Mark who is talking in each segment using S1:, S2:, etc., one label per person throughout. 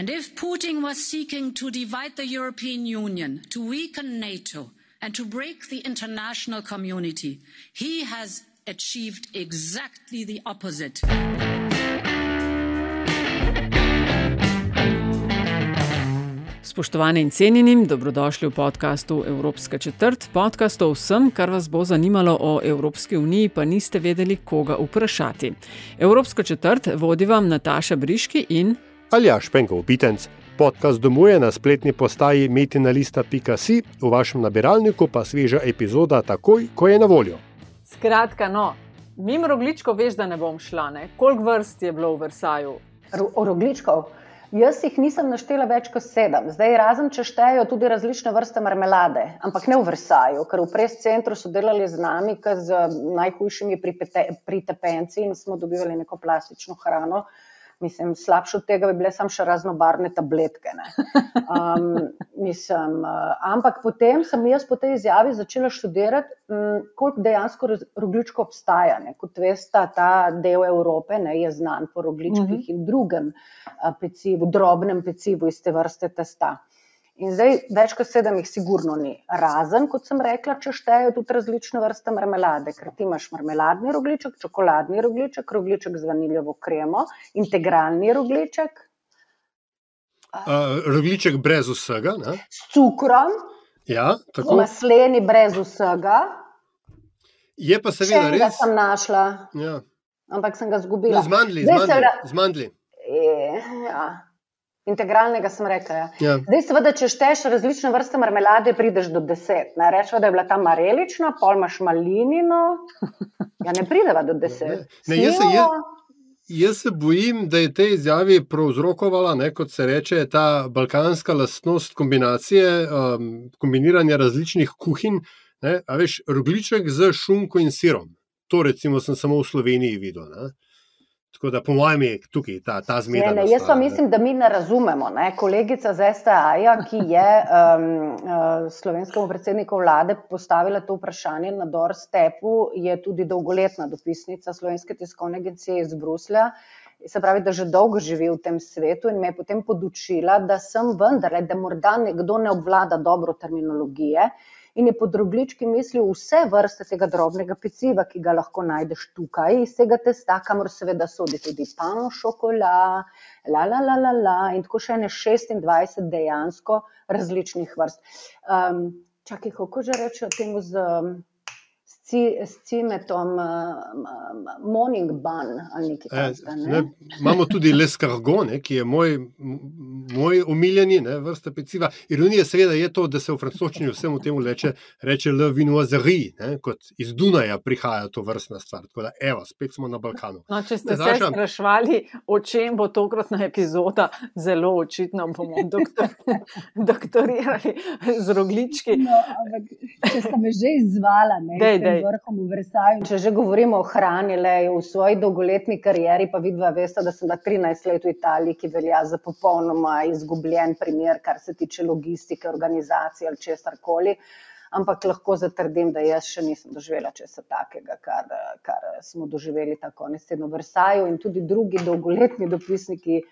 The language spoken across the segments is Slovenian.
S1: And if Putin was seeking to divide the European Union, to weaken NATO, and to break the international community, he has achieved exactly the opposite.
S2: Spoštovane in cenjeni, dobrodošli v podkastu Evropska četrt. Podcast o vsem, kar vas bo zanimalo o Evropski uniji, pa niste vedeli, koga vprašati. Evropska četrt vodi vam Nataša Briški in
S3: Aljaš Penkov Pitenc. Podcast domuje na spletni postaji metinalista.si, v vašem nabiralniku pa sveža epizoda takoj, ko je na voljo.
S2: Skratka, no, mimo rogličko veš, da ne bom šla. Ne? Koliko vrst je bilo v Versaju?
S4: Rogličkov. Jaz jih nisem naštela več kot sedem, zdaj razen če štejejo tudi različne vrste marmelade, ampak ne v Versaju, ker v pres-centru so delali z nami, z najhujšimi pritepenci in smo dobivali neko plastično hrano. Mislim, slabše od tega bi bile samo še raznobarne tabletke. Um, mislim, uh, ampak potem sem jaz po tej izjavi začela študirati, um, koliko dejansko rogličko obstaja. Ne. Kot veste, ta del Evrope ne, je znan po rogličkih uh mhm. -huh. in drugem uh, pecivu, drobnem pecivu iz te vrste testa. In zdaj več kot sedem jih sigurno ni. Razen, kot sem rekla, če štejejo tudi različne vrste marmelade, ker ti imaš marmeladni rogliček, čokoladni rogliček, rogliček z vaniljevo kremo, integralni rogliček.
S3: Uh, rogliček brez vsega. Ne?
S4: S cukrom,
S3: ja,
S4: masleni brez vsega.
S3: Je pa seveda res.
S4: Jaz sem našla,
S3: ja.
S4: ampak sem ga zgubila.
S3: Zmandli, zmandli. zmandli.
S4: E, ja. Integralnega sem rekla. Ja.
S3: Ja.
S4: Zdaj, seveda, če šteješ različne vrste marmelade, prideš do deset. Rečemo, da je bila ta marelična, pol imaš malinino. Ja, ne prideva do deset.
S3: Ne, ne, jaz, se, jaz, jaz se bojim, da je te izjavi prouzrokovala, ne, kot se reče, ta balkanska lastnost kombinacije, um, kombiniranja različnih kuhinj. Ne, veš, rogliček z šunko in sirom. To, recimo, sem samo v Sloveniji videl. Ne. Tako da, po mojem, je tukaj ta, ta zmeda.
S4: Ne, ne, jaz pa mislim, da mi ne razumemo. Ne? Kolegica z STA, ki je um, uh, slovenskemu predsedniku vlade postavila to vprašanje na doorstepu, je tudi dolgoletna dopisnica Slovenske tiskovne agencije iz Bruslja. Se pravi, da že dolgo živi v tem svetu in me je potem podučila, da sem vendarle, da morda nekdo ne obvlada dobro terminologije in je pod roglički mislil vse vrste tega drobnega peciva, ki ga lahko najdeš tukaj, iz tega testa, kamor seveda sodi tudi pano, šokola, la, la, la, la, la, in tako še ne 26 dejansko različnih vrst. Um, čakaj, kako že rečejo temu z s cimetom, uh, morning bun ali nekaj takega. Ne? Ne,
S3: imamo tudi leskargone, ki je moj, moj omiljeni ne, vrsta peciva. Ironija seveda je to, da se v francoščini vsemu temu reče, reče le vinoiserie, kot iz Dunaja prihaja to vrstna stvar. Tako da, evo, spet smo na Balkanu.
S2: No, če ste se sprašvali, o čem bo tokratna epizoda, zelo očitno bomo doktor, doktorirali z roglički.
S4: No, ampak, če ste me že izvala, ne? Dej, dej vrhom v Versaju. Če že govorimo o hrani, le v svoji dolgoletni karieri, pa vidva veste, da sem bila 13 let v Italiji, ki velja za popolnoma izgubljen primer, kar se tiče logistike, organizacije ali česar koli. Ampak lahko zatrdim, da jaz še nisem doživela česa takega, kar, kar smo doživeli tako nesedno v Versaju in tudi drugi dolgoletni dopisniki.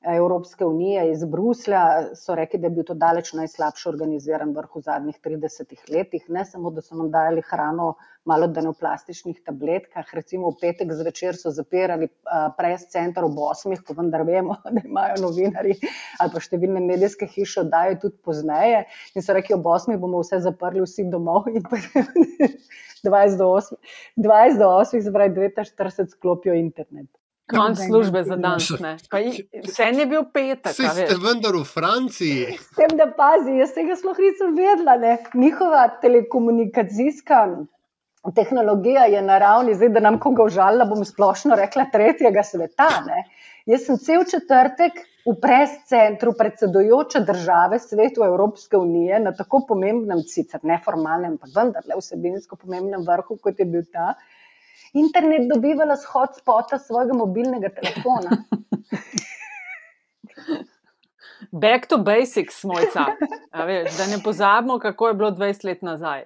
S4: Evropske unije iz Bruslja so rekli, da je bil to daleč najslabši organiziran vrh v zadnjih 30 letih. Ne samo, da so nam dajali hrano malo da ne v plastičnih tabletkah, recimo v petek zvečer so zapirali pres center ob osmih, ko vendar vemo, da imajo novinari ali pa številne medijske hiše oddajo tudi pozneje in so rekli, ob osmih bomo vse zaprli, vsi domov in 20 do 8, 20 do 8, se pravi 42 sklopijo internet.
S2: Konc službe za dan. Vse je bil petek.
S3: Vse ste vendar v Franciji.
S4: Vsem da pazi, jaz tega sploh nisem vedela. Ne. Njihova telekomunikacijska tehnologija je na ravni, zdaj da nam koga užalila, bom splošno rekla, tretjega sveta. Ne? Jaz sem cel četrtek v pres-centru predsedujoče države svetu Evropske unije na tako pomembnem, sicer neformalnem, pa vendarle vsebinsko pomembnem vrhu, kot je bil ta, internet dobivala s hotspota svojega mobilnega telefona.
S2: Back to basics, mojca. Veš, da ne pozabimo, kako je bilo 20 let nazaj.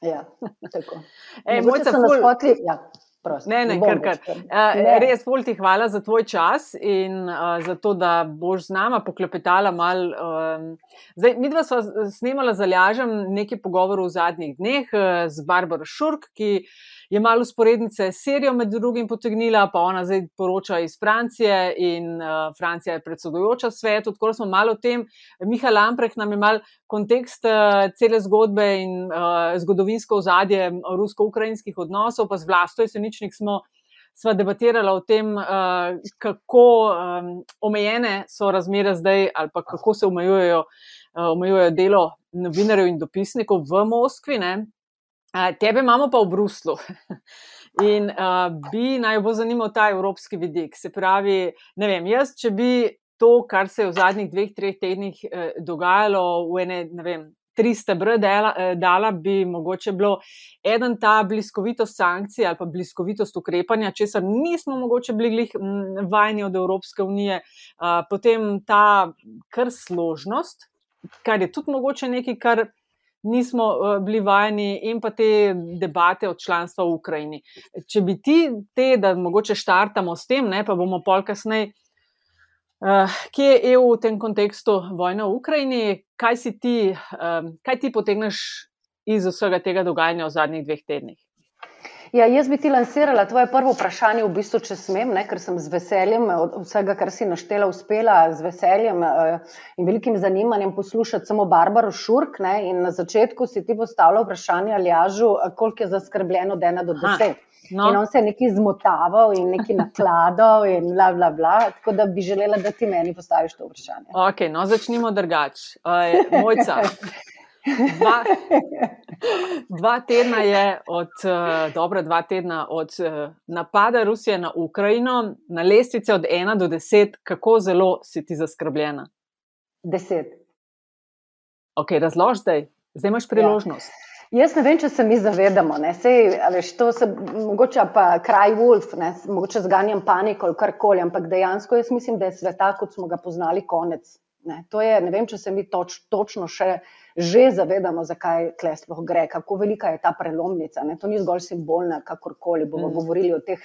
S4: Ja, tako.
S2: Ej, mojca, ful...
S4: spotli, ja. Prost,
S2: ne, ne, kar, kar. Uh, res, pol ti hvala za tvoj čas in uh, za to, da boš z nama poklepetala mal. Um, zdaj, mi dva sva snemala za lažem nekaj pogovorov v zadnjih dneh uh, z Barbaro Šurk, ki je malo usporednice s serijo med drugim potegnila, pa ona zdaj poroča iz Francije in uh, Francija je predsedujoča svetu. Tako smo malo o tem, Miha Lamprek nam je mal kontekst uh, cele zgodbe in uh, zgodovinsko ozadje rusko-ukrajinskih odnosov, pa z vlasto jeseničnik smo. Sva debatirala o tem, uh, kako um, omejene so razmere zdaj, ali pa kako se omejujejo, uh, omejujejo delo novinarjev in dopisnikov v Moskvi. Ne? Tebe imamo pa v Bruslu. In uh, bi naj bo zanimal ta evropski vidik. Se pravi, ne vem, jaz, če bi to, kar se je v zadnjih dveh, treh tednih eh, dogajalo, v ene, ne vem, tri stebre dala, eh, dala, bi mogoče bilo eden ta bliskovitost sankcij ali pa bliskovitost ukrepanja, česar nismo mogoče bili vajeni od Evropske unije, potem ta kar složnost, kar je tudi mogoče nekaj, kar nismo uh, bili vajeni, in pa te debate o članstvu v Ukrajini. Če bi ti te, da mogoče štartamo s tem, ne, pa bomo pol kasneje. Uh, kje je EU v tem kontekstu vojne v Ukrajini, kaj, ti, um, kaj ti potegneš iz vsega tega dogajanja v zadnjih dveh tednih?
S4: Ja, jaz bi ti lansirala tvoje prvo vprašanje, v bistvu, če smem, ne, ker sem z veseljem od vsega, kar si naštela, uspela z veseljem uh, in velikim zanimanjem poslušati samo Barbaro Šurk. Ne, in na začetku si ti postavila vprašanje, ali jažu, koliko je zaskrbljeno od ena do deset. No. In on se je nekaj zmotaval in nekaj nakladal, in bla, bla, bla. Tako da bi želela, da ti meni postaviš to vprašanje.
S2: Ok, no, začnimo drugače. Uh, mojca. Dva, dva tedna je od, uh, dobra dva tedna od uh, napada Rusije na Ukrajino, na lestvici od 1 do 10, kako zelo si ti zaskrbljena?
S4: 10.
S2: Ok, razlož zdaj, zdaj imaš priložnost.
S4: Ja. Jaz ne vem, če se mi zavedamo, ne, Sej, veš, to se mogoče pa kraj Wolf, ne, mogoče zganjam paniko ali karkoli, ampak dejansko jaz mislim, da je sveta, kot smo ga poznali, konec. Ne, to je, ne vem, če se mi toč, točno še že zavedamo, zakaj tle sploh gre, kako velika je ta prelomnica. Ne? To ni zgolj simbolna, kakorkoli bomo mm. govorili o teh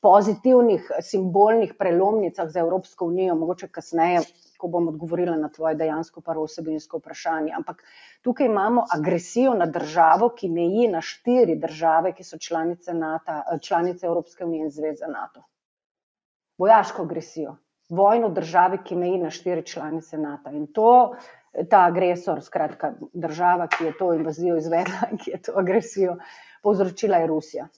S4: pozitivnih simbolnih prelomnicah za Evropsko unijo, mogoče kasneje, ko bom odgovorila na tvoje dejansko prvo osebinsko vprašanje. Ampak tukaj imamo agresijo na državo, ki meji na štiri države, ki so članice, NATO, članice Evropske unije in Zveze NATO. Vojaško agresijo, vojno države, ki meji na štiri članice NATO. In to ta agresor, skratka država, ki je to invazijo izvedla in ki je to agresijo povzročila, je Rusija.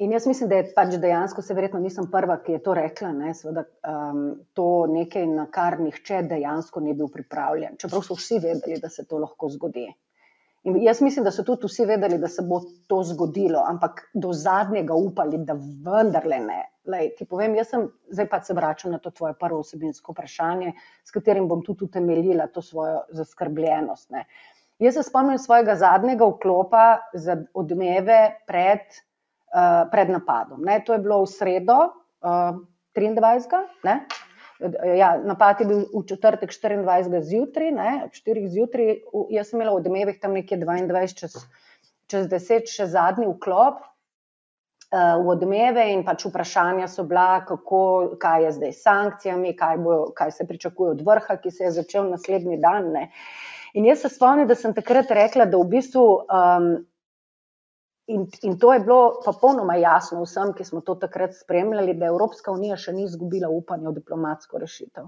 S4: In jaz mislim, da je pač dejansko, se verjetno nisem prva, ki je to rekla, ne, seveda, um, to nekaj, na kar nihče dejansko ni bil pripravljen. Čeprav so vsi vedeli, da se to lahko zgodi. In jaz mislim, da so tudi vsi vedeli, da se bo to zgodilo, ampak do zadnjega upali, da vendarle ne. Lej, ti povem, jaz sem, zdaj pa se vračam na to tvoje prvo osebinsko vprašanje, s katerim bom tudi utemeljila to svojo zaskrbljenost. Ne. Jaz se spomnim svojega zadnjega vklopa za odmeve pred, uh, pred napadom. Ne. To je bilo v sredo, uh, 23. Ne. Ja, napad je bil v četrtek 24. zjutraj, ob 4. zjutraj, jaz sem imela v Dmevih tam nekje 22 čez, čez 10, še zadnji vklop uh, v Dmeve in pač vprašanja so bila, kako, kaj je zdaj s sankcijami, kaj, bo, kaj se pričakuje od vrha, ki se je začel naslednji dan. Ne. In jaz se spomnim, da sem takrat rekla, da v bistvu um, In, in to je bilo popolnoma jasno vsem, ki smo to takrat spremljali, da Evropska unija še ni izgubila upanja v diplomatsko rešitev.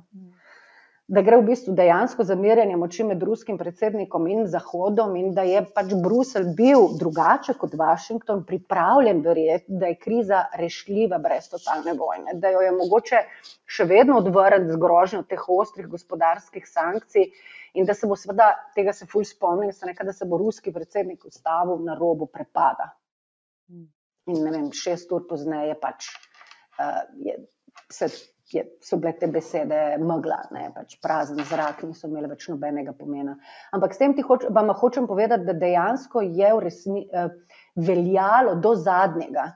S4: Da gre v bistvu dejansko za merjanje moči med ruskim predsednikom in Zahodom, in da je pač Bruselj bil drugače kot Washington, pripravljen verjeti, da je kriza rešljiva brez totalne vojne, da jo je mogoče še vedno odvrniti z grožnjo teh ostrih gospodarskih sankcij. In da se bo, seveda, tega se fulj spomnil, da se bo ruski predsednik ustavil na robu prepada. In ne vem, šest ur pozneje pač uh, je, se je, so bile te besede megla, ne, pač prazen zrak, niso imele več nobenega pomena. Ampak s tem hoč, vam hočem povedati, da dejansko je resni, eh, veljalo do zadnjega,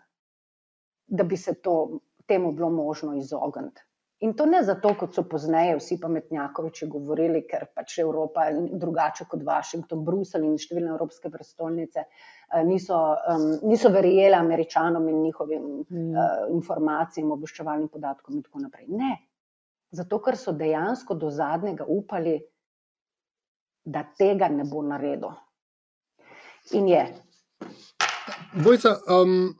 S4: da bi se to, temu bilo možno izogniti. In to ne zato, kot so pozneje vsi pametnjakoviči govorili, ker pač Evropa je drugače kot Washington, Bruselj in številne evropske prestolnice eh, niso, um, niso verjele američanom in njihovim mm. uh, informacijam, obveščevalnim podatkom in tako naprej. Ne, zato ker so dejansko do zadnjega upali, da tega ne bo naredil. In je.
S3: Bojca, um,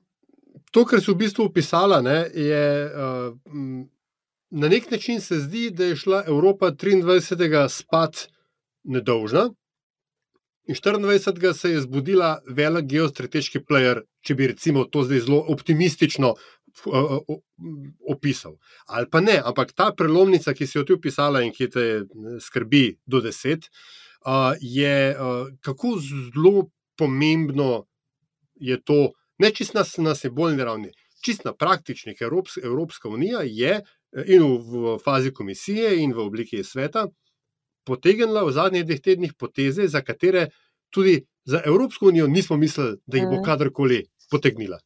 S3: to, kar so v bistvu opisala, ne, je. Uh, na nek način se zdi, da je šla Evropa 23. spat nedolžna in 24. se je zbudila velik geostrateški player, če bi recimo to zdaj zelo optimistično opisal. Ali pa ne, ampak ta prelomnica, ki si jo ti opisala in ki te skrbi do deset, je kako zelo pomembno je to, ne čist na, na simbolni ravni, čist na praktični, ker Evropska, Evropska unija je in v fazi komisije, in v obliki sveta, potegnila v zadnjih dveh tednih poteze, za katere tudi za Evropsko unijo nismo mislili, da jih bo kadarkoli potegnila.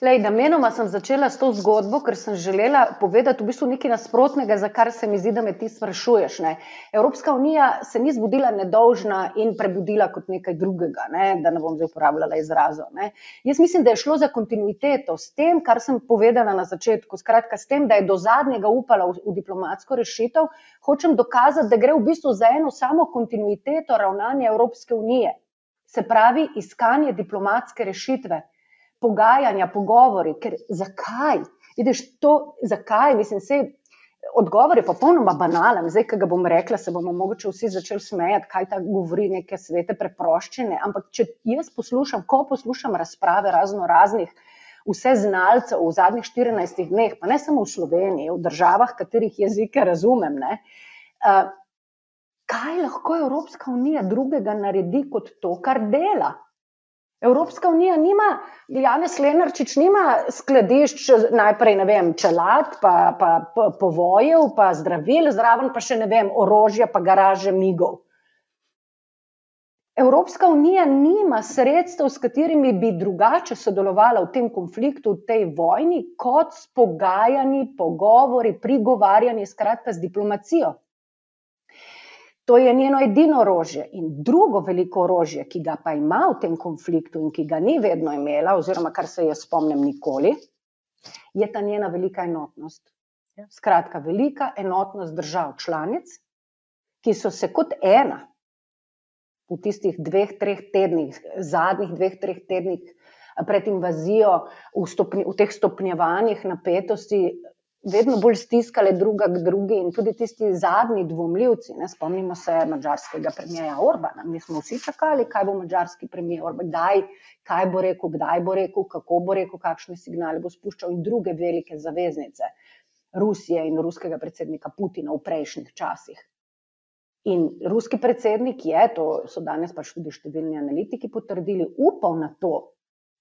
S4: Lej, namenoma sem začela s to zgodbo, ker sem želela povedati v bistvu nekaj nasprotnega, za kar se mi zdi, da me ti sprašuješ. Ne. Evropska unija se ni zbudila nedolžna in prebudila kot nekaj drugega, ne, da ne bom zdaj uporabljala izrazov. Ne. Jaz mislim, da je šlo za kontinuiteto s tem, kar sem povedala na začetku, skratka s tem, da je do zadnjega upala v, v diplomatsko rešitev, hočem dokazati, da gre v bistvu za eno samo kontinuiteto ravnanja Evropske unije. Se pravi, iskanje diplomatske rešitve pogajanja, pogovori, ker zakaj? Vidiš to, zakaj? Mislim, se odgovor je popolnoma banalen. Zdaj, ki ga bom rekla, se bomo mogoče vsi začeli smejati, kaj ta govori neke svete preproščine. Ampak, če jaz poslušam, ko poslušam razprave razno raznih. Vse znalcev v zadnjih 14 dneh, pa ne samo v Sloveniji, v državah, katerih jezike razumem, ne, kaj lahko Evropska unija drugega naredi kot to, kar dela? Evropska unija nima, Janez Lenarčič nima skladišč, najprej ne vem, čelad, pa, pa, pa povojev, pa zdravil, zraven pa še ne vem, orožja, pa garaže migov. Evropska unija nima sredstev, s katerimi bi drugače sodelovala v tem konfliktu, v tej vojni, kot s pogajanji, pogovori, prigovarjanji, skratka s diplomacijo. To je njeno edino orožje. In drugo veliko orožje, ki ga pa ima v tem konfliktu in ki ga ni vedno imela, oziroma kar se jaz spomnim nikoli, je ta njena velika enotnost. Ja. Skratka, velika enotnost držav članic, ki so se kot ena v tistih dveh, treh tednih, zadnjih dveh, treh tednih pred invazijo, v, stopni, v teh stopnjevanjih napetosti vedno bolj stiskale druga k drugi in tudi tisti zadnji dvomljivci. Ne, spomnimo se mačarskega premijeja Orbana. Mi smo vsi čakali, kaj bo mačarski premijer Orban, kdaj, kaj bo rekel, kdaj bo rekel, kako bo rekel, kakšne signale bo spuščal in druge velike zaveznice Rusije in ruskega predsednika Putina v prejšnjih časih. In ruski predsednik je, to so danes pač tudi številni analitiki potrdili, upal na to,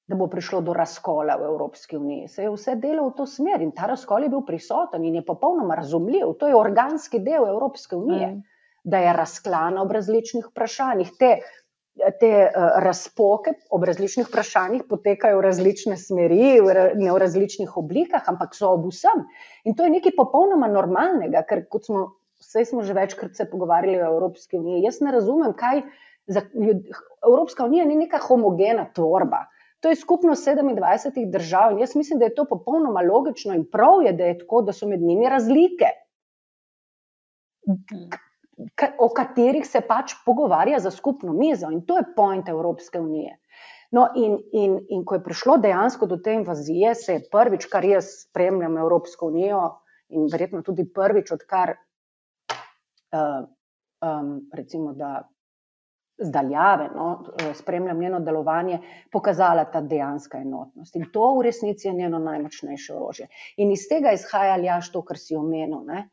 S4: da bo prišlo do razkola v Evropski uniji. Se je vse delo v to smer in ta razkol je bil prisoten in je popolnoma razumljiv. To je organski del Evropske unije, mm. da je razklana ob različnih vprašanjih. Te, te uh, razpoke ob različnih vprašanjih potekajo v različne smeri, v, ne v različnih oblikah, ampak so ob vsem. In to je nekaj popolnoma normalnega, ker kot smo, vse smo že večkrat se pogovarjali o Evropski uniji. Jaz ne razumem, kaj za. Evropska unija ni neka homogena tvorba. To je skupnost 27 držav in jaz mislim, da je to popolnoma logično in prav je, da je tako, da so med njimi razlike, o katerih se pač pogovarja za skupno mizo in to je point Evropske unije. No, in, in, in ko je prišlo dejansko do te invazije, se je prvič, kar jaz spremljam Evropsko unijo in verjetno tudi prvič, odkar uh, um, recimo, da zdaljave, no, spremljam njeno delovanje, pokazala ta dejanska enotnost. In to v resnici je njeno najmočnejše orožje. In iz tega izhaja Ljaš to, kar si omenil. Ne?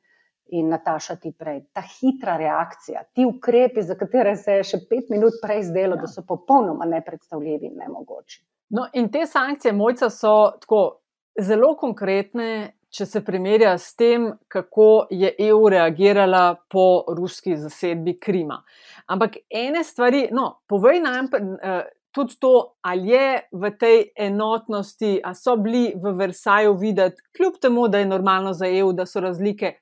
S4: In Nataša ti prej, ta hitra reakcija, ti ukrepi, za katere se je še pet minut prej zdelo, ja. da so popolnoma nepredstavljivi in nemogoči.
S2: No, in te sankcije, mojca, so tako zelo konkretne, če se primerja s tem, kako je EU reagirala po ruski zasedbi Krima. Ampak ene stvari, no, povej nam uh, tudi to, ali je v tej enotnosti, ali so bili v Versaju videti, kljub temu, da je normalno za EU, da so razlike.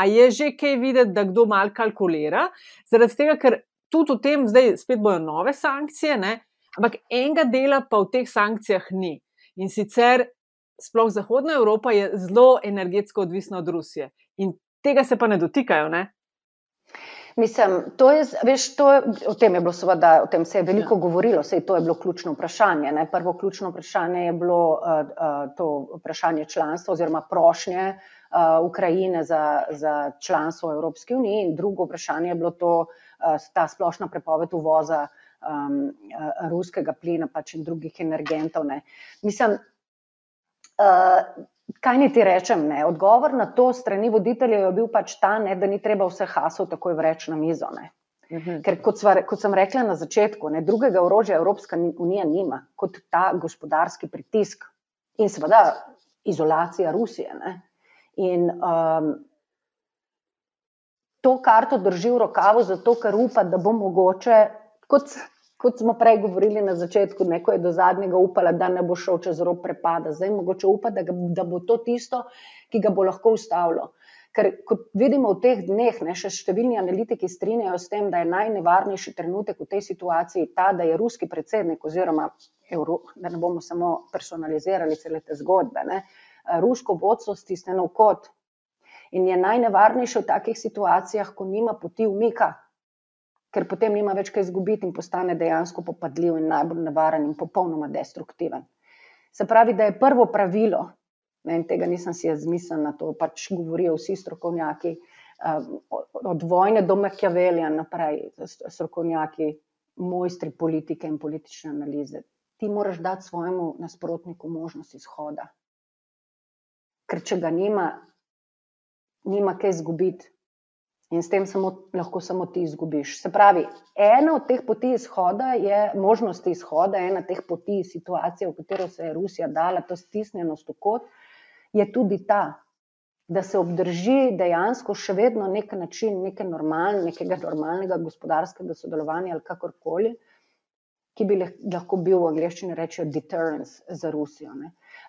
S2: A je že kaj videti, da kdo malo kalkulira? Zaradi tega, ker tudi v tem zdaj spet bojo nove sankcije, ne? ampak enega dela pa v teh sankcijah ni. In sicer sploh Zahodna Evropa je zelo energetsko odvisna od Rusije in tega se pa ne dotikajo. Ne?
S4: Mislim, to je, veš, to je, o tem je bilo seveda, o tem se je veliko ja. govorilo, sej to je bilo ključno vprašanje. Ne? Prvo ključno vprašanje je bilo uh, uh, to vprašanje članstva oziroma prošnje uh, Ukrajine za, za članstvo v Evropski uniji in drugo vprašanje je bilo to, uh, ta splošna prepoved uvoza um, uh, ruskega plina pač in drugih energentov. Ne? Mislim, Uh, kaj ni ti rečem? Ne? Odgovor na to strani voditeljev je bil pač ta, ne, da ni treba vse hasov takoj vreči na mizo. Ne? Mhm. Ker, kot, sva, kot sem rekla na začetku, ne, drugega orožja Evropska unija nima kot ta gospodarski pritisk in seveda izolacija Rusije. Ne. In um, to karto drži v rokavu, zato ker upa, da bo mogoče, kot kot smo prej govorili na začetku, neko je do zadnjega upala, da ne bo šel čez rob prepada. Zdaj mogoče upa, da, ga, da bo to tisto, ki ga bo lahko ustavilo. Ker, kot vidimo v teh dneh, ne, še številni analitiki strinjajo s tem, da je najnevarnejši trenutek v tej situaciji ta, da je ruski predsednik, oziroma Euro, da ne bomo samo personalizirali cele te zgodbe, ne, rusko vodstvo stisnjeno v kot. In je najnevarnejše v takih situacijah, ko nima poti umika, ker potem nima več kaj izgubiti in postane dejansko popadljiv in najbolj nevaren in popolnoma destruktiven. Se pravi, da je prvo pravilo, ne, in tega nisem si jaz zmislila, to pač govorijo vsi strokovnjaki, um, od vojne do Machiavellija naprej, strokovnjaki, mojstri politike in politične analize. Ti moraš dati svojemu nasprotniku možnost izhoda. Ker če ga nima, nima kaj izgubiti in s tem samo, lahko samo ti izgubiš. Se pravi, ena od teh poti izhoda je možnost izhoda, ena od teh poti situacije, v katero se je Rusija dala, to stisnjenost v kot, je tudi ta, da se obdrži dejansko še vedno nek način, neke normalne, nekega normalnega gospodarskega sodelovanja ali kakorkoli. Ki bi lahko bil v angleščini rečeno deterrence za Rusijo.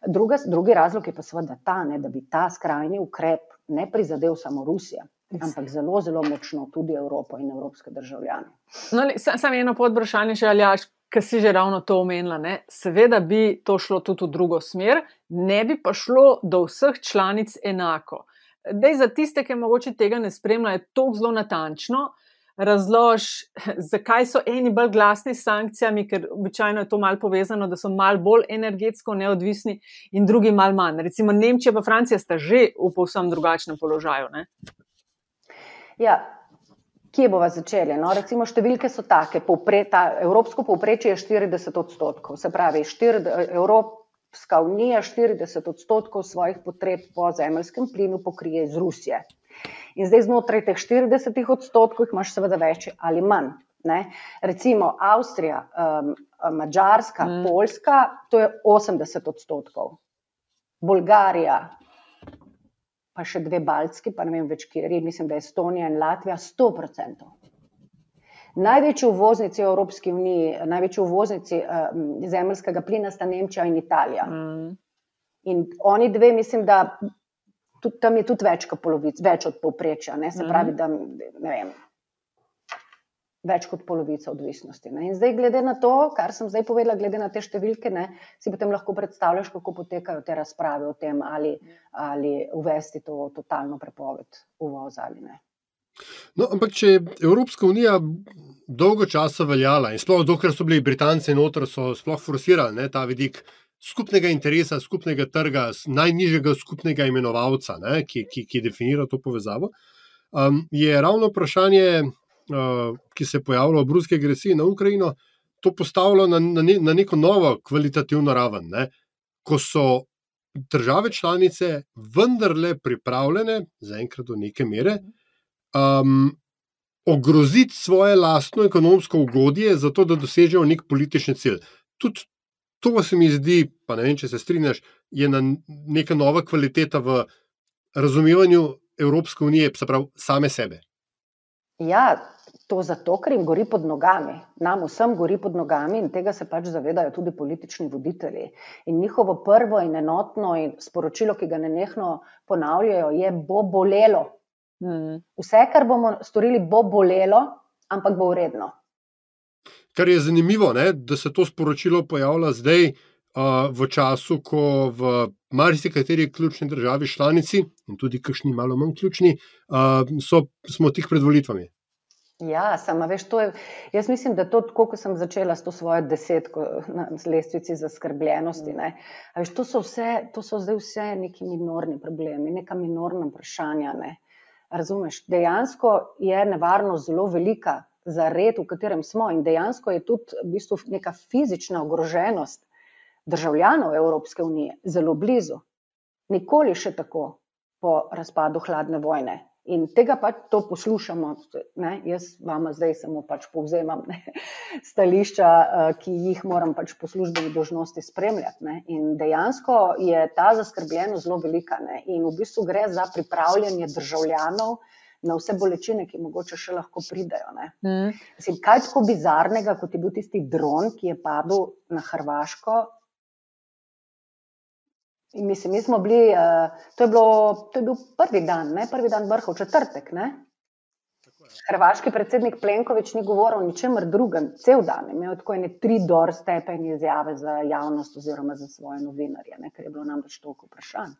S4: Druga, drugi razlog je pa seveda ta, ne, da bi ta skrajni ukrep ne prizadel samo Rusijo, ampak zelo, zelo močno tudi Evropo in evropske državljane.
S2: No, Samo eno podvprašanje, če aljaš, ki si že ravno to omenila. Ne? Seveda bi to šlo tudi v drugo smer, ne bi pa šlo do vseh članic enako. Dej za tiste, ki morda tega ne spremljajo, to zelo natančno. Razlož, zakaj so eni bolj glasni s sankcijami, ker običajno je to malo povezano, da so malo bolj energetsko neodvisni, in drugi malo manj. Recimo Nemčija in Francija sta že v povsem drugačnem položaju. Ne?
S4: Ja, kje bomo začeli? No, recimo, številke so take. Povpre, ta, evropsko povprečje je 40 odstotkov. Se pravi, štir, Evropska unija 40 odstotkov svojih potreb po zemeljskem plinu pokrije iz Rusije. In zdaj znotraj teh 40 odstotkov imaš seveda več ali manj. Ne? Recimo Avstrija, um, Mačarska, mm. Poljska, to je 80 odstotkov. Bolgarija, pa še dve baltski, pa ne vem več, kje je, mislim, da je Estonija in Latvija, 100%. Največji uvoznici v Evropski uniji, največji uvoznici uh, zemljskega plina sta Nemčija in Italija. Mm. In oni dve, mislim, da tudi, tam je tudi več, polovic, več od povprečja. Se mm. pravi, da ne vem, več kot polovica odvisnosti. Ne. In zdaj, glede na to, kar sem zdaj povedala, glede na te številke, ne, si potem lahko predstavljaš, kako potekajo te razprave o tem, ali, ali uvesti to totalno prepoved uvoza ali ne.
S3: No, ampak, če je Evropska unija dolgo časa veljala in sploh dokler so bili Britanci noter, so sploh forsirali ne, ta vidik skupnega interesa, skupnega trga, najnižjega skupnega imenovalca, ne, ki, ki, ki definira to povezavo. um, je ravno vprašanje, ki se je pojavilo ob ruski agresiji na Ukrajino, to postavilo na, na, ne, na neko novo kvalitativno raven. Ne? Ko so države članice vendarle pripravljene, zaenkrat do neke mere, um, ogroziti svoje lastno ekonomsko ugodje, zato da dosežejo nek politični cilj. Tudi to se mi zdi, pa ne vem, če se strinjaš, je neka nova kvaliteta v razumevanju Evropske unije, se pravi, same sebe.
S4: Ja, to zato, ker jim gori pod nogami. Nam vsem gori pod nogami in tega se pač zavedajo tudi politični voditelji. In njihovo prvo in enotno in sporočilo, ki ga nenehno ponavljajo, je: bo bolelo. Hmm. Vse, kar bomo storili, bo bolelo, ampak bo uredno.
S3: Kar je zanimivo, ne, da se to sporočilo pojavlja zdaj, uh, v času, ko v marsikateri ključni državi, članici in tudi kakšni malo manj ključni, uh, so, smo tik pred volitvami.
S4: Ja, samo veš, to je. Jaz mislim, da to, ko sem začela s to svojo desetko na lestvici zaskrbljenosti, ne, veš, to, so vse, to so zdaj vse neki minorni problemi, neka minorna vprašanja. Ne. Razumeš, dejansko je nevarnost zelo velika za red, v katerem smo, in dejansko je tudi v bistvu neka fizična ogroženost državljanov Evropske unije zelo blizu. Nikoli še tako po razpadu hladne vojne. In tega pač to poslušamo. Ne? Jaz vam zdaj samo pač povzemam ne? stališča, eh, ki jih moram pač po službeni dožnosti spremljati. Ne? In dejansko je ta zaskrbljenost zelo velika. Ne? In v bistvu gre za pripravljanje državljanov na vse bolečine, ki mogoče še lahko pridejo. Mm. Mislim, kaj tako bizarnega, kot je bil tisti dron, ki je padel na Hrvaško, In mislim, mi smo bili, uh, to, je bilo, to je bil prvi dan, ne? prvi dan vrha, v četrtek. Ne? Hrvaški predsednik Plenković ni govoril o ničemer drugem, cel dan. Imel je tako ene tri doorstepe in izjave za javnost oziroma za svoje novinarje, ne? ker je bilo namreč toliko vprašanj.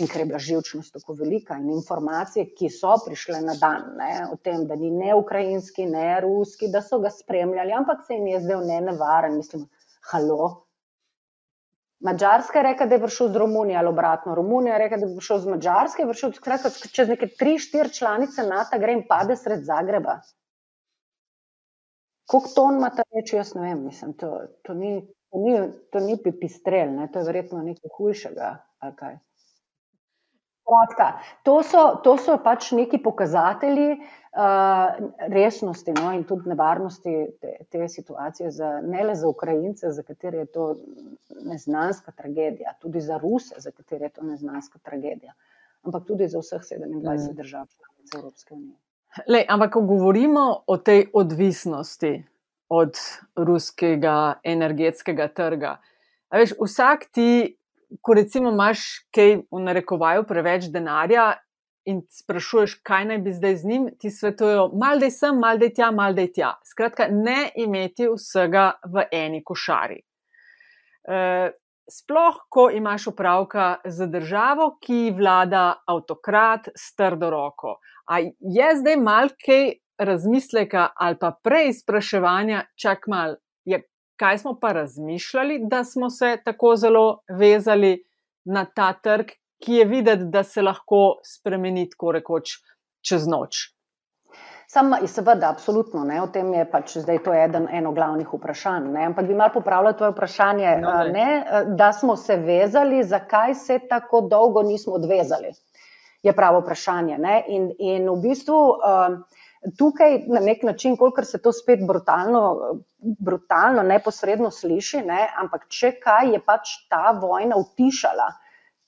S4: In ker je bila živčnost tako velika, in informacije, ki so prišle na dan, ne, o tem, da ni ne ukrajinski, ne ruski, da so ga spremljali, ampak se jim je zdel ne nevaren, mislim, halo, Mačarska je rekla, da je prišel z Romunijo ali obratno. Romunija je rekla, da je prišel z Mačarske, prišel skratka, čez neke tri, štiri članice NATO, gre in pade sred Zagreba. Koliko ton ima ta reč, jaz ne vem. Mislim, to, to, ni, to, ni, to ni pipistrel, ne? to je verjetno nekaj hujšega. Kratka, to, so, to so pač neki pokazatelji, uh, resnosti no, in tudi nevarnosti te, te situacije, za, ne le za Ukrajince, za katere je to neznanska tragedija, tudi za Ruse, za katere je to neznanska tragedija, ampak tudi za vseh 27 mm. držav članic Evropske unije.
S2: Lej, ampak, ko govorimo o tej odvisnosti od ruskega energetskega trga, veš, vsak ti, ko recimo imaš kaj v narekovaju preveč denarja, in sprašuješ, kaj naj bi zdaj z njim, ti svetujejo, mal da je sem, mal da je tja, mal da je tja. Skratka, ne imeti vsega v eni košari. E, sploh, ko imaš opravka z državo, ki vlada avtokrat s trdo roko. A je zdaj mal kaj razmisleka ali pa prej spraševanja, čak mal, je, kaj smo pa razmišljali, da smo se tako zelo vezali na ta trg, ki je videti, da se lahko spremeni tako rekoč čez noč.
S4: Sam, seveda, absolutno. Ne, o tem je pač zdaj to eden, eno glavnih vprašanj. Ne, ampak bi malo popravljal tvoje vprašanje, no, ne, da smo se vezali, zakaj se tako dolgo nismo odvezali. Je pravo vprašanje. Ne, in, in v bistvu tukaj na nek način, kolikor se to spet brutalno, brutalno neposredno sliši, ne, ampak če kaj je pač ta vojna utišala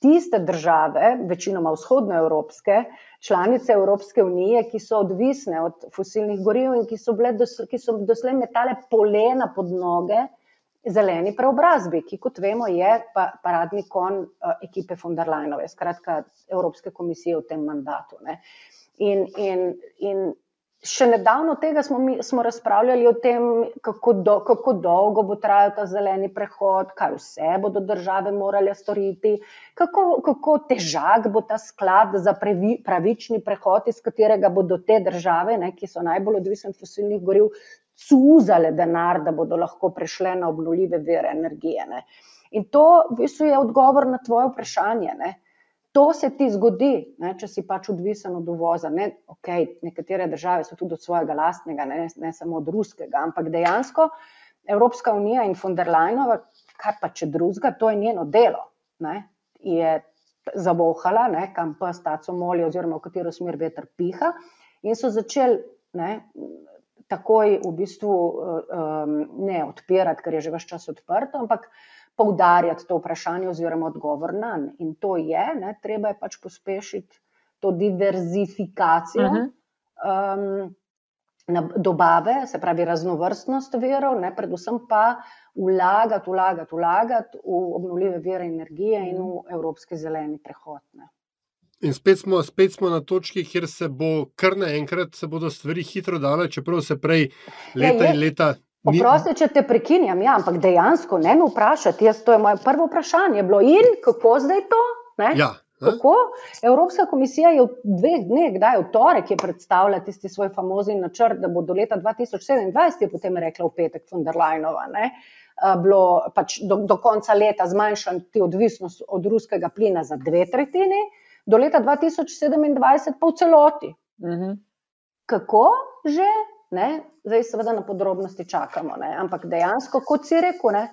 S4: tiste države, večinoma vzhodnoevropske, članice Evropske unije, ki so odvisne od fosilnih goriv in ki so, dos, ki so doslej metale polena pod noge zeleni preobrazbi, ki, kot vemo, je pa, paradni kon uh, ekipe von der Leinove, skratka Evropske komisije v tem mandatu. Ne. In, in, in Še nedavno tega smo, mi, smo razpravljali o tem, kako, do, kako dolgo bo trajal ta zeleni prehod, kaj vse bodo države morale storiti, kako, kako težak bo ta sklad za previ, pravični prehod, iz katerega bodo te države, ne, ki so najbolj odvisne od fosilnih goriv, cuzale denar, da bodo lahko prešle na obnovljive vere energije. Ne. In to v bistvu je odgovor na tvoje vprašanje. Ne. To se ti zgodi, ne, če si pač odvisen od uvoza. Ne, okay, nekatere države so tudi od svojega lastnega, ne, ne samo od ruskega, ampak dejansko Evropska unija in von der Leinova, kaj pa če drugega, to je njeno delo. Ne, je zavohala, ne, kam pa staco moli, oziroma v katero smer veter piha, in so začeli ne, takoj v bistvu um, ne odpirati, ker je že vse čas odprto, ampak poudarjati to vprašanje oziroma odgovor na nje. In to je, ne, treba je pač pospešiti to diverzifikacijo uh -huh. um, dobave, se pravi raznovrstnost verov, ne, predvsem pa vlagati, vlagati, vlagati v obnovljive vire energije in v evropski zeleni prehod. Ne.
S3: In spet smo, spet smo na točki, kjer se bo kar naenkrat, se bodo stvari hitro dale, čeprav se prej leta ja, in leta
S4: Oprosti, če te prekinjam, ja, ampak dejansko ne me vprašati. Jaz, to je moje prvo vprašanje. Bilo in kako zdaj to?
S3: Ja,
S4: kako? Evropska komisija je v dveh dneh, kdaj v torek, je predstavila tisti svoj famozni načrt, da bo do leta 2027, je potem rekla v petek von der Leinova, ne, bilo pač do, do konca leta zmanjšati odvisnost od ruskega plina za dve tretjini, do leta 2027 pa v celoti. Uh mhm. -huh. Kako že? Ne? Zdaj, seveda, na podrobnosti čakamo. Ne? Ampak dejansko, kot si rekel, ne?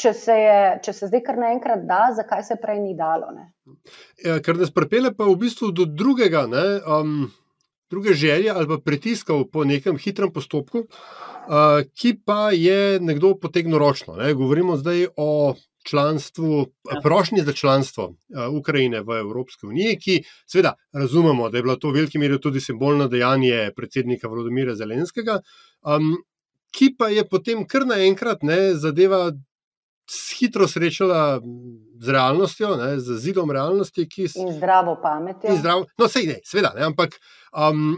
S4: Če se, je, če se zdaj kar naenkrat da, zakaj se prej ni dalo?
S3: Ja, ker nas pripelje pa v bistvu do drugega, um, druge želje ali pa pritiskov po nekem hitrem postopku, uh, ki pa je nekdo potegnil ročno. Ne? Govorimo zdaj o članstvu, ja. prošnji za članstvo uh, Ukrajine v Evropski uniji, ki seveda razumemo, da je bilo to v veliki meri tudi simbolno dejanje predsednika Vladimira Zelenskega, um, ki pa je potem kar naenkrat ne zadeva. Hitro srečala z realnostjo, ne, z zidom realnosti, ki
S4: je zdravo pametjo.
S3: Zdravo, no, sej ne, seveda, ne, ampak um,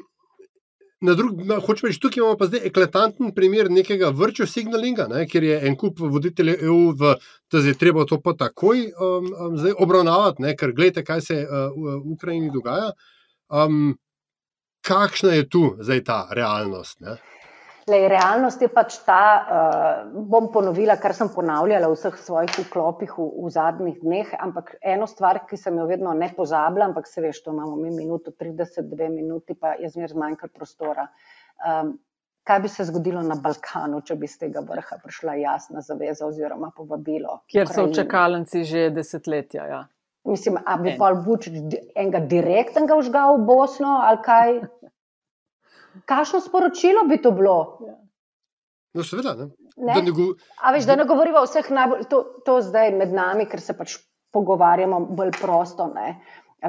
S3: Na drug, na, hočem reči, tukaj imamo pa zdaj eklatanten primer nekega vrča signalinga, ne, ker je en kup voditeljev EU, v, da je treba to pa takoj um, um, obravnavati, ne, ker gledite, kaj se uh, v Ukrajini dogaja. Um, kakšna je tu zdaj ta realnost? Ne?
S4: Lej, realnost je pač ta, uh, bom ponovila, kar sem ponavljala v vseh svojih vklopih v, v zadnjih dneh, ampak eno stvar, ki sem jo vedno ne pozabila, ampak se veš, to imamo mi minuto 32 minuti, pa je zmer zmanjkal prostora. Um, kaj bi se zgodilo na Balkanu, če bi z tega vrha prišla jasna zaveza oziroma povabilo?
S2: Kjer so čakalnici že desetletja. Ja.
S4: Mislim, a bi pa Vučić enega direktnega užgal v Bosno ali kaj? Kakšno sporočilo bi to bilo?
S3: No, seveda. Ne?
S4: Ne? Da, ne go... veš, da ne govorimo o vseh najbolj, to, to zdaj med nami, ker se pač pogovarjamo bolj prosto.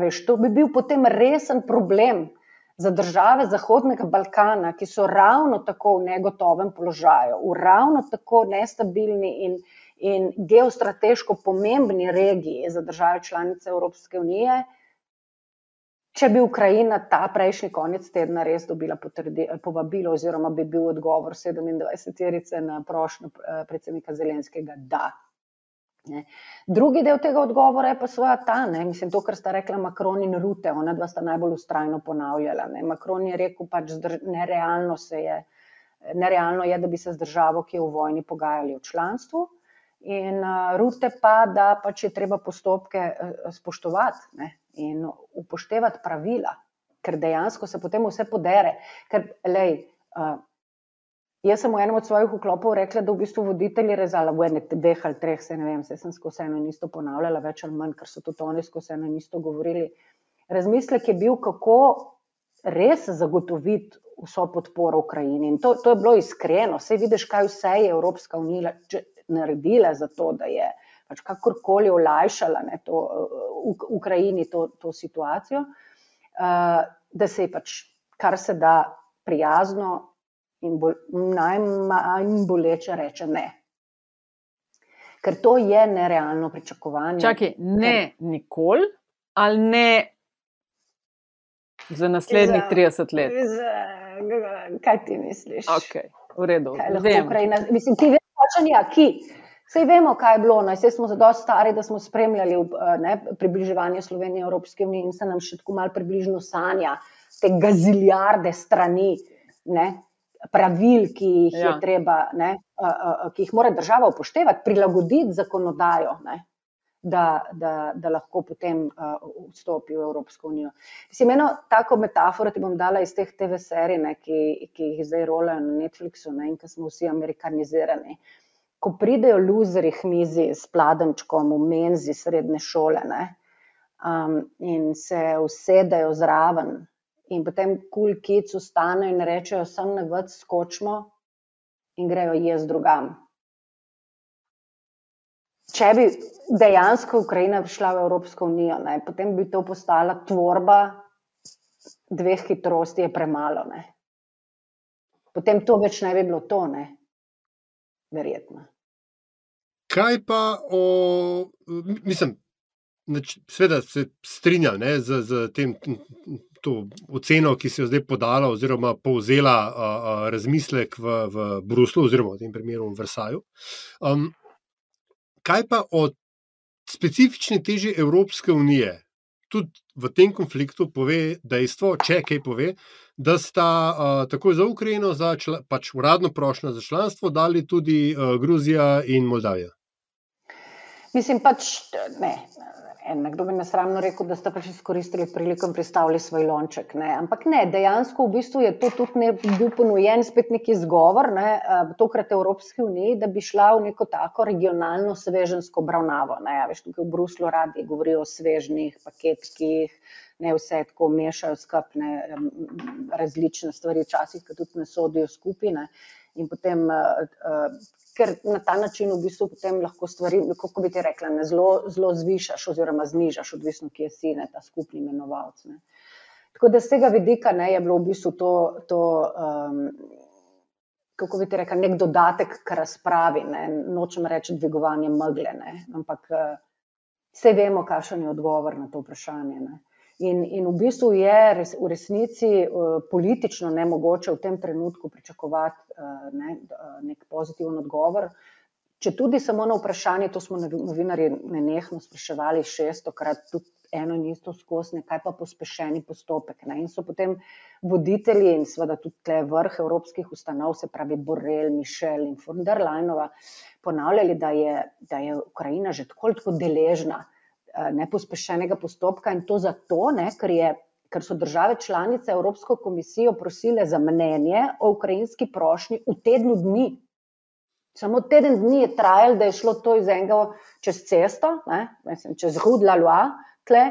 S4: Veš, to bi bil potem resen problem za države Zahodnega Balkana, ki so ravno tako v negotovem položaju, v ravno tako nestabilni in, in geostrateško pomembni regiji za države članice Evropske unije. Če bi Ukrajina ta prejšnji konec tedna res dobila povabilo, oziroma bi bil odgovor 27-terice na prošnjo eh, predsednika Zelenskega, da. Ne. Drugi del tega odgovora je pa svoja ta, ne. mislim, to, kar sta rekla Makron in Rute, ona dva sta najbolj ustrajno ponavljala. Ne. Makron je rekel, pač nerealno, je, nerealno je, da bi se z državo, ki je v vojni, pogajali o članstvu. In uh, Rute pa, da pač je treba postopke uh, spoštovati. Ne in upoštevati pravila, ker dejansko se potem vse podere. Ker, lej, uh, jaz sem v enem od svojih vklopov rekla, da v bistvu voditelji rezala v enem, dveh ali treh, se ne vem, se sem skozi eno in isto ponavljala, več ali manj, ker so tudi oni skozi eno in isto govorili. Razmislek je bil, kako res zagotoviti vso podporo Ukrajini. In to, to je bilo iskreno. Vse vidiš, kaj vse je Evropska unija naredila za to, da je pač kakorkoli olajšala ne, to, v Ukrajini to, to situacijo, uh, da se je pač kar se da prijazno in bolj, najmanj boleče reče ne. Ker to je nerealno pričakovanje.
S2: Čakaj, ne nikoli ali ne za naslednjih za, 30 let?
S4: Za, kaj ti misliš?
S2: Okay, v redu.
S4: Ukrajina, mislim, ti veš, pač, ja, ki. Vse vemo, kaj je bilo. No, vse smo zelo stari, da smo spremljali eh, ne, približevanje Slovenije Evropske unije in se nam še tako malo približno sanja te gaziljarde strani ne, pravil, ki jih ja. je treba, ne, uh, uh, ki jih mora država upoštevati, prilagoditi zakonodajo. Ne. da, da, da lahko potem uh, vstopi v Evropsko unijo. Mislim, eno tako metaforo ti bom dala iz teh TV serij, ne, ki, ki jih zdaj rolajo na Netflixu ne, in ki smo vsi amerikanizirani. Ko pridejo luzeri k mizi s pladenčkom v menzi srednje šole ne, um, in se usedejo zraven, in potem kul cool kids ustanejo in rečejo: Sem ne vod, skočimo in grejo jaz drugam če bi dejansko Ukrajina prišla v Evropsko unijo, ne, potem bi to postala tvorba dveh hitrosti, je premalo. Ne. Potem to več ne bi bilo to, ne. verjetno.
S3: Kaj pa o, mislim, seveda se strinjam z, z tem. To oceno, ki se je zdaj podala, oziroma povzela a, a, razmislek v, v Bruslu, oziroma v tem primeru v Versaju. Um, kaj pa o specifični teži Evropske unije? Tudi v tem konfliktu pove dejstvo, če kaj pove, da sta uh, tako za Ukrajino, za čla, pač uradno prošnjo za članstvo, dali tudi uh, Gruzija in Moldavija.
S4: Mislim pač, ne, Nekdo bi nesramno rekel, da ste pač izkoristili priliko in pristavili svoj lonček. Ne. Ampak ne, dejansko v bistvu je to tudi ne, bil ponujen spet neki izgovor, ne, tokrat Evropske unije, da bi šla v neko tako regionalno svežensko obravnavo. Ne. Ja, veš, tukaj v Bruslu radi govorijo o svežnih paketkih, ne vse tako mešajo skupne različne stvari, včasih tudi ne sodijo skupine. In potem ker na ta način v bistvu potem lahko stvari, kako bi ti rekla, ne, zelo, zelo zvišaš oziroma znižaš, odvisno, kje si ne, ta skupni imenovalec. Ne. Tako da z tega vidika ne, je bilo v bistvu to, to um, kako bi ti rekla, nek dodatek k razpravi, ne. nočem reči dvigovanje megle, ne. ampak vse uh, vemo, kakšen je odgovor na to vprašanje. Ne. In, in v bistvu je res, v resnici uh, politično nemogoče v tem trenutku pričakovati uh, ne, uh, nek pozitiven odgovor. Če tudi samo na vprašanje, to smo novinari nenehno spraševali šestokrat, tudi eno in isto skozi, kaj pa pospešeni postopek. Ne. In so potem voditelji in seveda tudi tle vrh evropskih ustanov, se pravi Borrell, Mišel in von der Leinova, ponavljali, da je, da je Ukrajina že tako, tako deležna nepospešenega postopka in to zato, ne, ker, je, ker so države članice Evropsko komisijo prosile za mnenje o ukrajinski prošnji v tednu dni. Samo teden dni je trajal, da je šlo to iz enega čez cesto, ne, mislim, čez Hudla Lua, tle,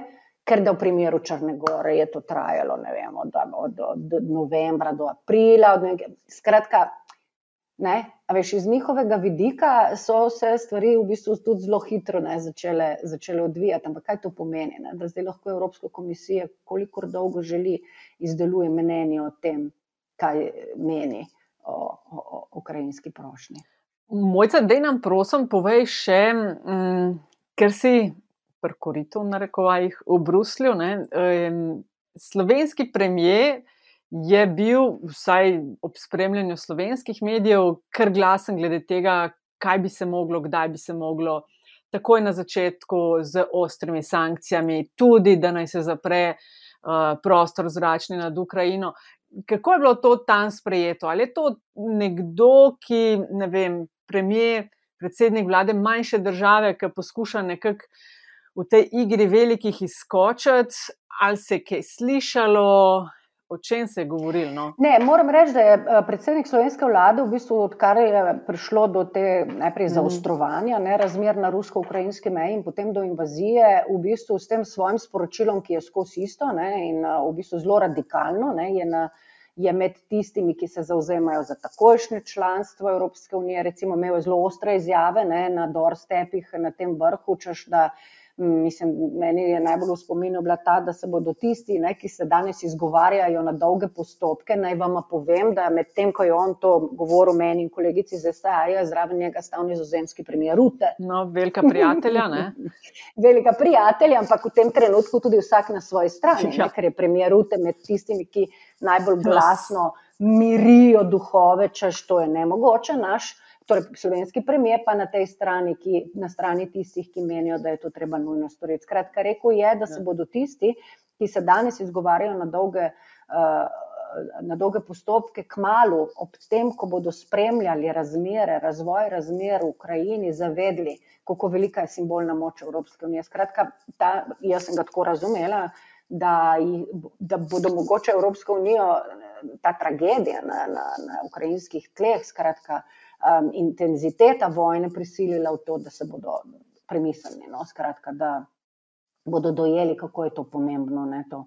S4: ker da v primeru Črne Gore je to trajalo, vem, od, od, od novembra do aprila. Od nekaj, skratka, Ne? Veš, iz njihovega vidika so se stvari v bistvu tudi zelo hitro ne, začele, začele odvijati. Ampak kaj to pomeni? Ne? Da zdaj lahko Evropska komisija, kolikor dolgo želi, izdeluje mnenje o tem, kaj meni o, o, o ukrajinski prošnji.
S2: Mojca, da nam prosim, povej še, um, ker si prkorito v narekovajih v Bruslju, ne, um, slovenski premijer je bil, vsaj ob spremljanju slovenskih medijev, kar glasen glede tega, kaj bi se moglo, kdaj bi se moglo, takoj na začetku z ostrimi sankcijami, tudi da naj se zapre uh, prostor zračni nad Ukrajino. Kako je bilo to tam sprejeto? Ali je to nekdo, ki, ne vem, premijer, predsednik vlade manjše države, ki poskuša nekako v tej igri velikih izskočiti, ali se je kaj slišalo, O čem se je govorilo? No?
S4: Ne, moram reči, da je eh, predsednik slovenske vlade, v bistvu, odkar je prišlo do te najprej mhm. zaostrovanja ne, razmer na rusko-ukrajinski meji in potem do invazije, v bistvu s tem svojim sporočilom, ki je skozi isto ne, in eh, v bistvu zelo radikalno, ne, je, na, je med tistimi, ki se zauzemajo za takošnje članstvo Evropske unije, recimo imel zelo ostre izjave ne, na doorstepih na tem vrhu, češ da. Mislim, meni je najbolj v spominu bila ta, da se bodo tisti, ne, ki se danes izgovarjajo na dolge postopke, naj vam povem, da med tem, ko je on to govoril meni in kolegici z STA, je zraven njega stal nizozemski premijer Rute.
S2: No, velika prijatelja, ne?
S4: velika prijatelja, ampak v tem trenutku tudi vsak na svoji strani, ja. ne, ker je premijer Rute med tistimi, ki najbolj glasno mirijo duhove, češ to je nemogoče naš torej slovenski premijer pa na tej strani, ki, na strani tistih, ki menijo, da je to treba nujno storiti. Skratka, rekel je, da se ja. bodo tisti, ki se danes izgovarjajo na dolge uh, na dolge postopke, k malu, ob tem, ko bodo spremljali razmere, razvoj razmer v Ukrajini, zavedli, kako velika je simbolna moč Evropske unije. Skratka, ta, jaz sem ga tako razumela, da, da bodo mogoče Evropsko unijo ta tragedija na, na, na ukrajinskih tleh, skratka, um, intenziteta vojne prisilila v to, da se bodo premislili. No? Skratka, da bodo dojeli, kako je to pomembno. Ne, to.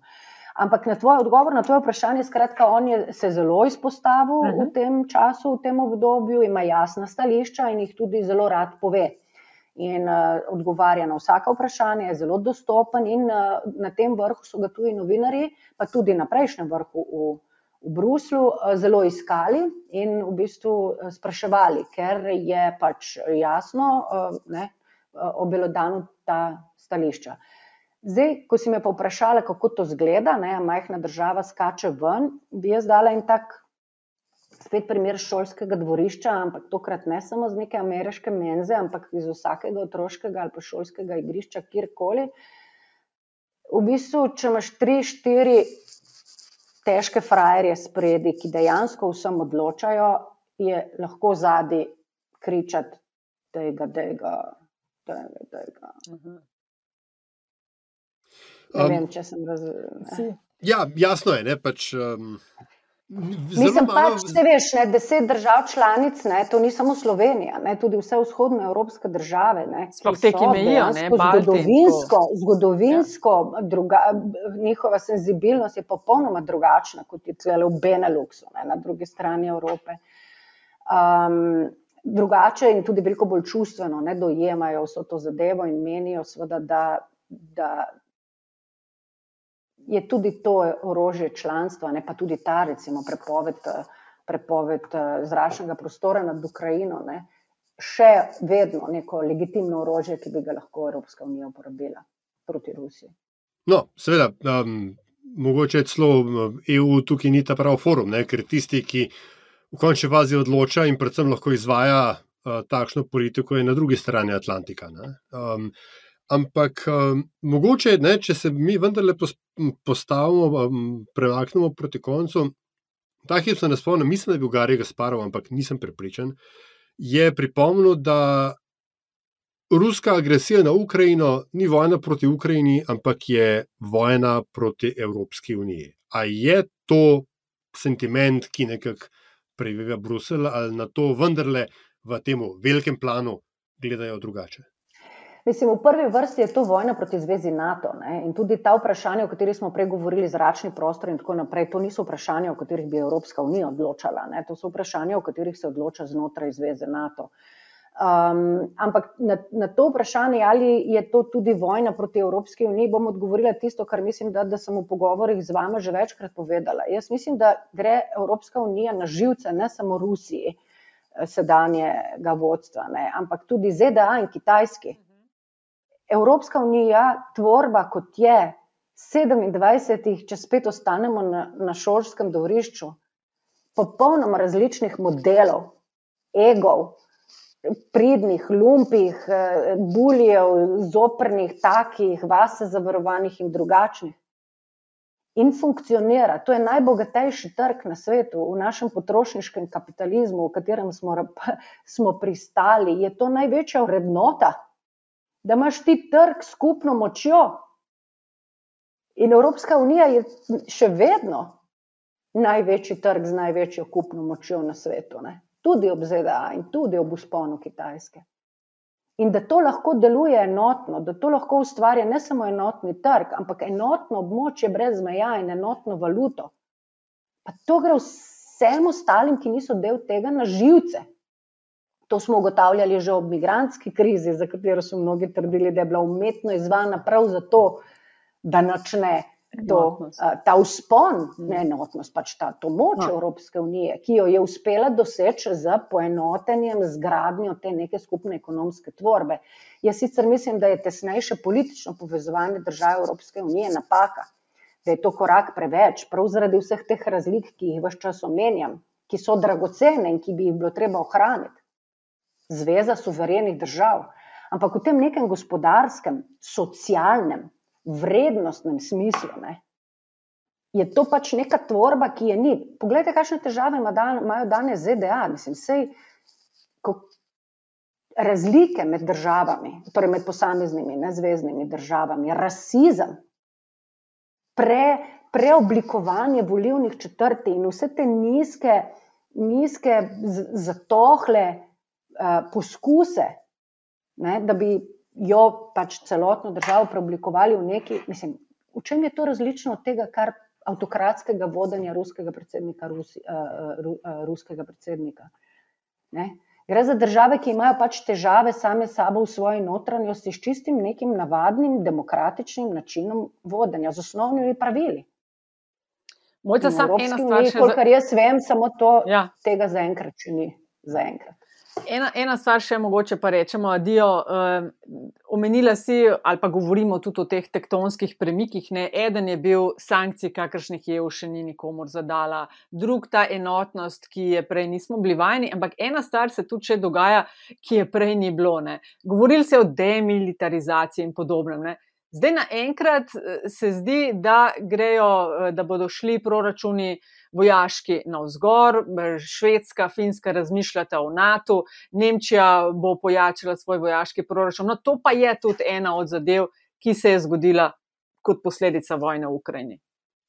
S4: Ampak na tvoj odgovor, na tvoje vprašanje, skratka, on je se zelo izpostavil uh -huh. v mhm. tem času, v tem obdobju, ima jasna stališča in jih tudi zelo rad pove. In uh, odgovarja na vsaka vprašanja, je zelo dostopen, in uh, na tem vrhu so ga tudi novinari, pa tudi na prejšnjem vrhu v, v Bruslu, uh, zelo iskali in v bistvu uh, spraševali, ker je pač jasno, uh, ne, obelodano ta stališča. Zdaj, ko si me pa vprašala, kako to zgleda, ne, majhna država skače ven, bi jaz dala en tak spet primer šolskega dvorišča, ampak tokrat ne samo z neke ameriške menze, ampak iz vsakega otroškega ali pa šolskega igrišča, kjerkoli. V bistvu, če imaš tri, štiri težke frajerje spredi, ki dejansko vsem odločajo, je lahko zadnji kričati, da je ga, da je ga, da je ga. Ne um, vem, če sem razumel.
S3: Ja, jasno je. Ne, pač, um,
S4: Mislim, malo... pač, če veš, ne, deset držav članic, ne, to ni samo Slovenija, ne, tudi vse vzhodne evropske države.
S2: Sploh te, ki mejijo, ne,
S4: zgodovinsko, zgodovinsko ja. druga, njihova senzibilnost je popolnoma drugačna kot je tle v Beneluxu, ne, na drugi strani Evrope. Um, drugače in tudi veliko bolj čustveno ne, dojemajo vso to zadevo in menijo, sveda, da, da je tudi to orožje članstva, ne pa tudi ta, recimo, prepoved, prepoved eh, zračnega prostora nad Ukrajino, ne, še vedno neko legitimno orožje, ki bi ga lahko Evropska unija uporabila proti Rusiji.
S3: No, seveda, um, mogoče celo EU tukaj ni ta pravi forum, ne, ker tisti, ki v končni fazi odloča in predvsem lahko izvaja uh, takšno politiko, je na drugi strani Atlantika. Um, Ampak um, mogoče, ne, če se mi vendarle postavimo, um, premaknemo proti koncu, ta hip se ne spomnim, mislim, da je bil Gari Gasparov, ampak nisem prepričan, je pripomnil, da ruska agresija na Ukrajino ni vojna proti Ukrajini, ampak je vojna proti Evropski uniji. A je to sentiment, ki nekako prevega Bruselj, ali na to vendarle v tem velikem planu gledajo drugače?
S4: Mislim, v prvi vrsti je to vojna proti zvezi NATO. Ne? In tudi ta vprašanja, o katerih smo prej govorili, zračni prostor in tako naprej, to niso vprašanja, o katerih bi Evropska unija odločala. Ne? To so vprašanja, o katerih se odloča znotraj zveze NATO. Um, ampak na, na to vprašanje, ali je to tudi vojna proti Evropski uniji, bom odgovorila tisto, kar mislim, da, da sem v pogovorih z vama že večkrat povedala. Jaz mislim, da gre Evropska unija na živce ne samo Rusiji, eh, sedanjega vodstva, ne? ampak tudi ZDA in Kitajski. Evropska unija, tvorba kot je, 27, če spet ostanemo na, na šolskem dvorišču, popolnoma različnih modelov, egov, pridnih, lumpih, eh, buljev, zoprnih, takih, vase zavarovanih in drugačnih. In funkcionira. To je najbogatejši trg na svetu, v našem potrošniškem kapitalizmu, v katerem smo, smo pristali. Je to največja vrednota da imaš ti trg skupno močjo. In Evropska unija je še vedno največji trg z največjo kupno močjo na svetu, ne? tudi ob ZDA in tudi ob usponu Kitajske. In da to lahko deluje enotno, da to lahko ustvarja ne samo enotni trg, ampak enotno območje brez meja in enotno valuto. Pa to gre vsem ostalim, ki niso del tega, na živce. To smo ugotavljali že ob migranski krizi, za katero so mnogi trdili, da je bila umetno izvana prav zato, da načne to, ta vzpon, mm. ne enotnost, pač ta moč no. Evropske unije, ki jo je uspela doseči z poenotenjem, z gradnjo te neke skupne ekonomske tvorbe. Jaz sicer mislim, da je tesnejše politično povezovanje držav Evropske unije napaka, da je to korak preveč, prav zaradi vseh teh razlik, ki jih vse čas omenjam, ki so dragocene in ki bi jih bilo treba ohraniti zveza suverenih držav, ampak v tem nekem gospodarskem, socialnem, vrednostnem smislu. Ne, je to pač neka tvorba, ki je ni. Poglejte, kakšne težave imajo danes ZDA. Mislim, sej, ko, razlike med državami, torej med posameznimi, nezvezdnimi državami, rasizem, pre, preoblikovanje volivnih četrti in vse te nizke, nizke zatohle uh, poskuse, ne, da bi jo pač celotno državo preoblikovali v neki, mislim, v čem je to različno od tega, kar avtokratskega vodenja ruskega predsednika. Rusi, uh, uh, ruskega predsednika. Gre za države, ki imajo pač težave same sabo v svoji notranjosti, s čistim nekim navadnim demokratičnim načinom vodenja, z osnovnimi pravili.
S2: Mojca, samo ena stvar,
S4: kar jaz vem, samo to, ja. tega zaenkrat še ni. Zaenkrat.
S2: Ena, ena stvar še mogoče pa rečemo, Dio, uh, omenila si, ali pa govorimo tudi o teh tektonskih premikih. Ne? Eden je bil sankcij, kakršnih je še ni nikomor zadala, drug ta enotnost, ki je prej nismo bili vajeni, ampak ena stvar se tudi še dogaja, ki je prej ni bilo. Ne? Govorili se o demilitarizaciji in podobnem. Ne? Zdaj naenkrat se zdi, da grejo, da bodo šli proračuni vojaški navzgor, Švedska, Finska razmišljata o NATO, Nemčija bo pojačala svoj vojaški proračun. No, to pa je tudi ena od zadev, ki se je zgodila kot posledica vojne v Ukrajini.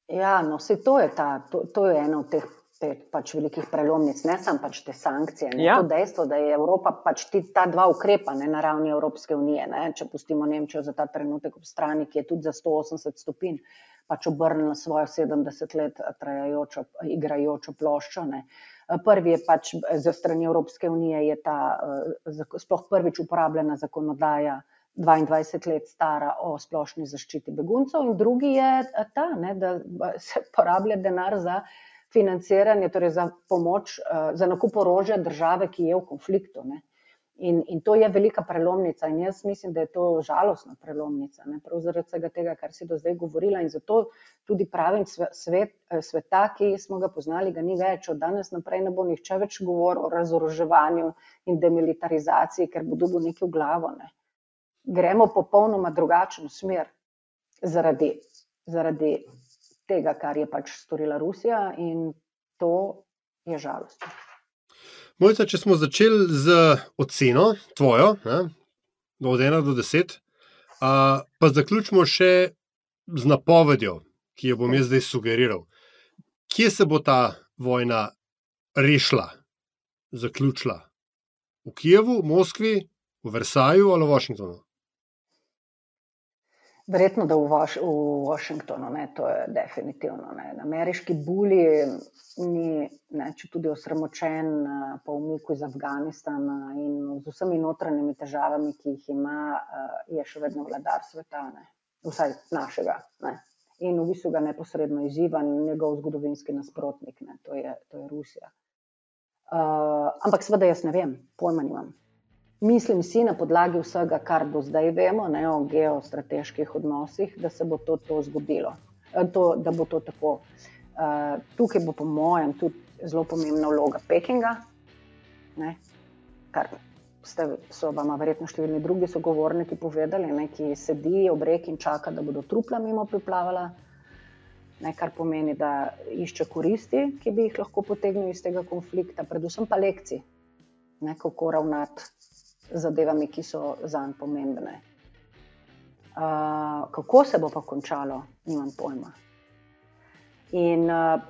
S4: Ja, no, vse to je, ta, to, to je ena od teh pet pač velikih prelomnic, ne samo pač te sankcije. Ja. To dejstvo, da je Evropa pač ti, ta dva ukrepa ne, na ravni Evropske unije, ne, če pustimo Nemčijo za ta trenutek ob strani, ki je tudi za 180 stopinj pač obrnila svojo 70 let trajajočo, igrajočo ploščo. Ne. Prvi je pač za strani Evropske unije, je ta sploh prvič uporabljena zakonodaja, 22 let stara o splošni zaščiti beguncev, in drugi je ta, ne, da se porablja denar za financiranje, torej za pomoč, za nakup orožja države, ki je v konfliktu. Ne. In, in to je velika prelomnica, in jaz mislim, da je to žalostna prelomnica, ne? prav zaradi vsega tega, kar si do zdaj govorila. In zato tudi pravim, svet, sveta, ki smo ga poznali, ga ni več. Od danes naprej ne bo nihče več govoril o razoroževanju in demilitarizaciji, ker bo dobil nekaj v glavo. Ne? Gremo popolnoma drugačen smer zaradi, zaradi tega, kar je pač storila Rusija, in to je žalostno.
S3: Mojca, če smo začeli z oceno, tvojo, ne, od 1 do 10, a, pa zaključimo še z napovedjo, ki jo bom jaz zdaj sugeriral. Kje se bo ta vojna rešila, zaključila? V Kijevu, Moskvi, v Versaju ali v Washingtonu?
S4: Verjetno, da v, Vaš, v Washingtonu, ne, to je definitivno. Ne. Ameriški buli ni, ne, če tudi osramočen eh, po umiku iz Afganistana in z vsemi notranjimi težavami, ki jih ima, eh, je še vedno vladar sveta, ne. vsaj našega. Ne. In v bistvu ga neposredno izziva njegov zgodovinski nasprotnik, ne, to, je, to je Rusija. Uh, ampak seveda jaz ne vem, pojma nimam. Mislim si na podlagi vsega, kar do zdaj vemo ne, o geostrateških odnosih, da se bo to, to zgodilo, eh, to, da bo to tako. Uh, tukaj bo, po mojem, tudi zelo pomembna vloga Pekinga, ne, kar ste, so vam verjetno številni drugi sogovorniki povedali, ne, ki sedi ob reki in čaka, da bodo trupla mimo priplavala. Ne, kar pomeni, da išče koristi, ki bi jih lahko potegnili iz tega konflikta, predvsem pa lekcije, kako ravnati zadevami, ki so za njim pomembne. Uh, kako se bo pa končalo, nimam pojma. In uh,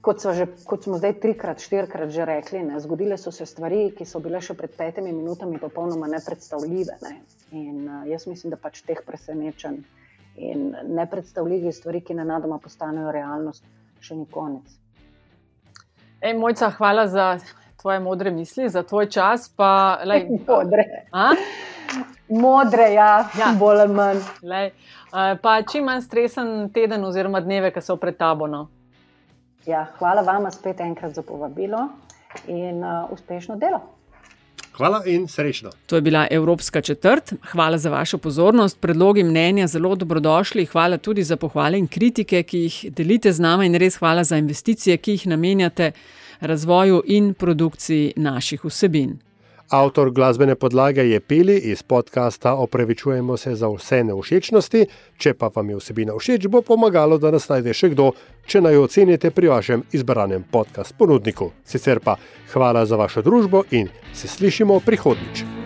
S4: kot, že, kot smo zdaj trikrat, štirikrat že rekli, ne, zgodile so se stvari, ki so bile še pred petimi minutami popolnoma nepredstavljive. Ne. In uh, jaz mislim, da pač teh presenečenj in nepredstavljivih stvari, ki na nadoma postanejo realnost, še ni konec.
S2: Ej, mojca, hvala za tvoje modre misli, za tvoj čas. Pa, lej,
S4: modre. A? Modre, ja, ja. bolj ali manj.
S2: Lej, pa čim manj stresen teden oziroma dneve, ki so pred tabo. No?
S4: Ja, hvala vam spet enkrat za povabilo in uh, uspešno delo.
S3: Hvala in srečno.
S2: To je bila Evropska četrt. Hvala za vašo pozornost. Predlogi mnenja zelo dobrodošli. Hvala tudi za pohvale in kritike, ki jih delite z nami, in res hvala za investicije, ki jih namenjate razvoju in produkciji naših vsebin.
S3: Avtor glasbene podlage je Pili iz podcasta Opravičujemo se za vse neušečnosti. Če pa vam je vsebina všeč, bo pomagalo, da nas najde še kdo, če naj jo ocenite pri vašem izbranem podcast ponudniku. Sicer pa hvala za vašo družbo in se slišimo prihodnjič.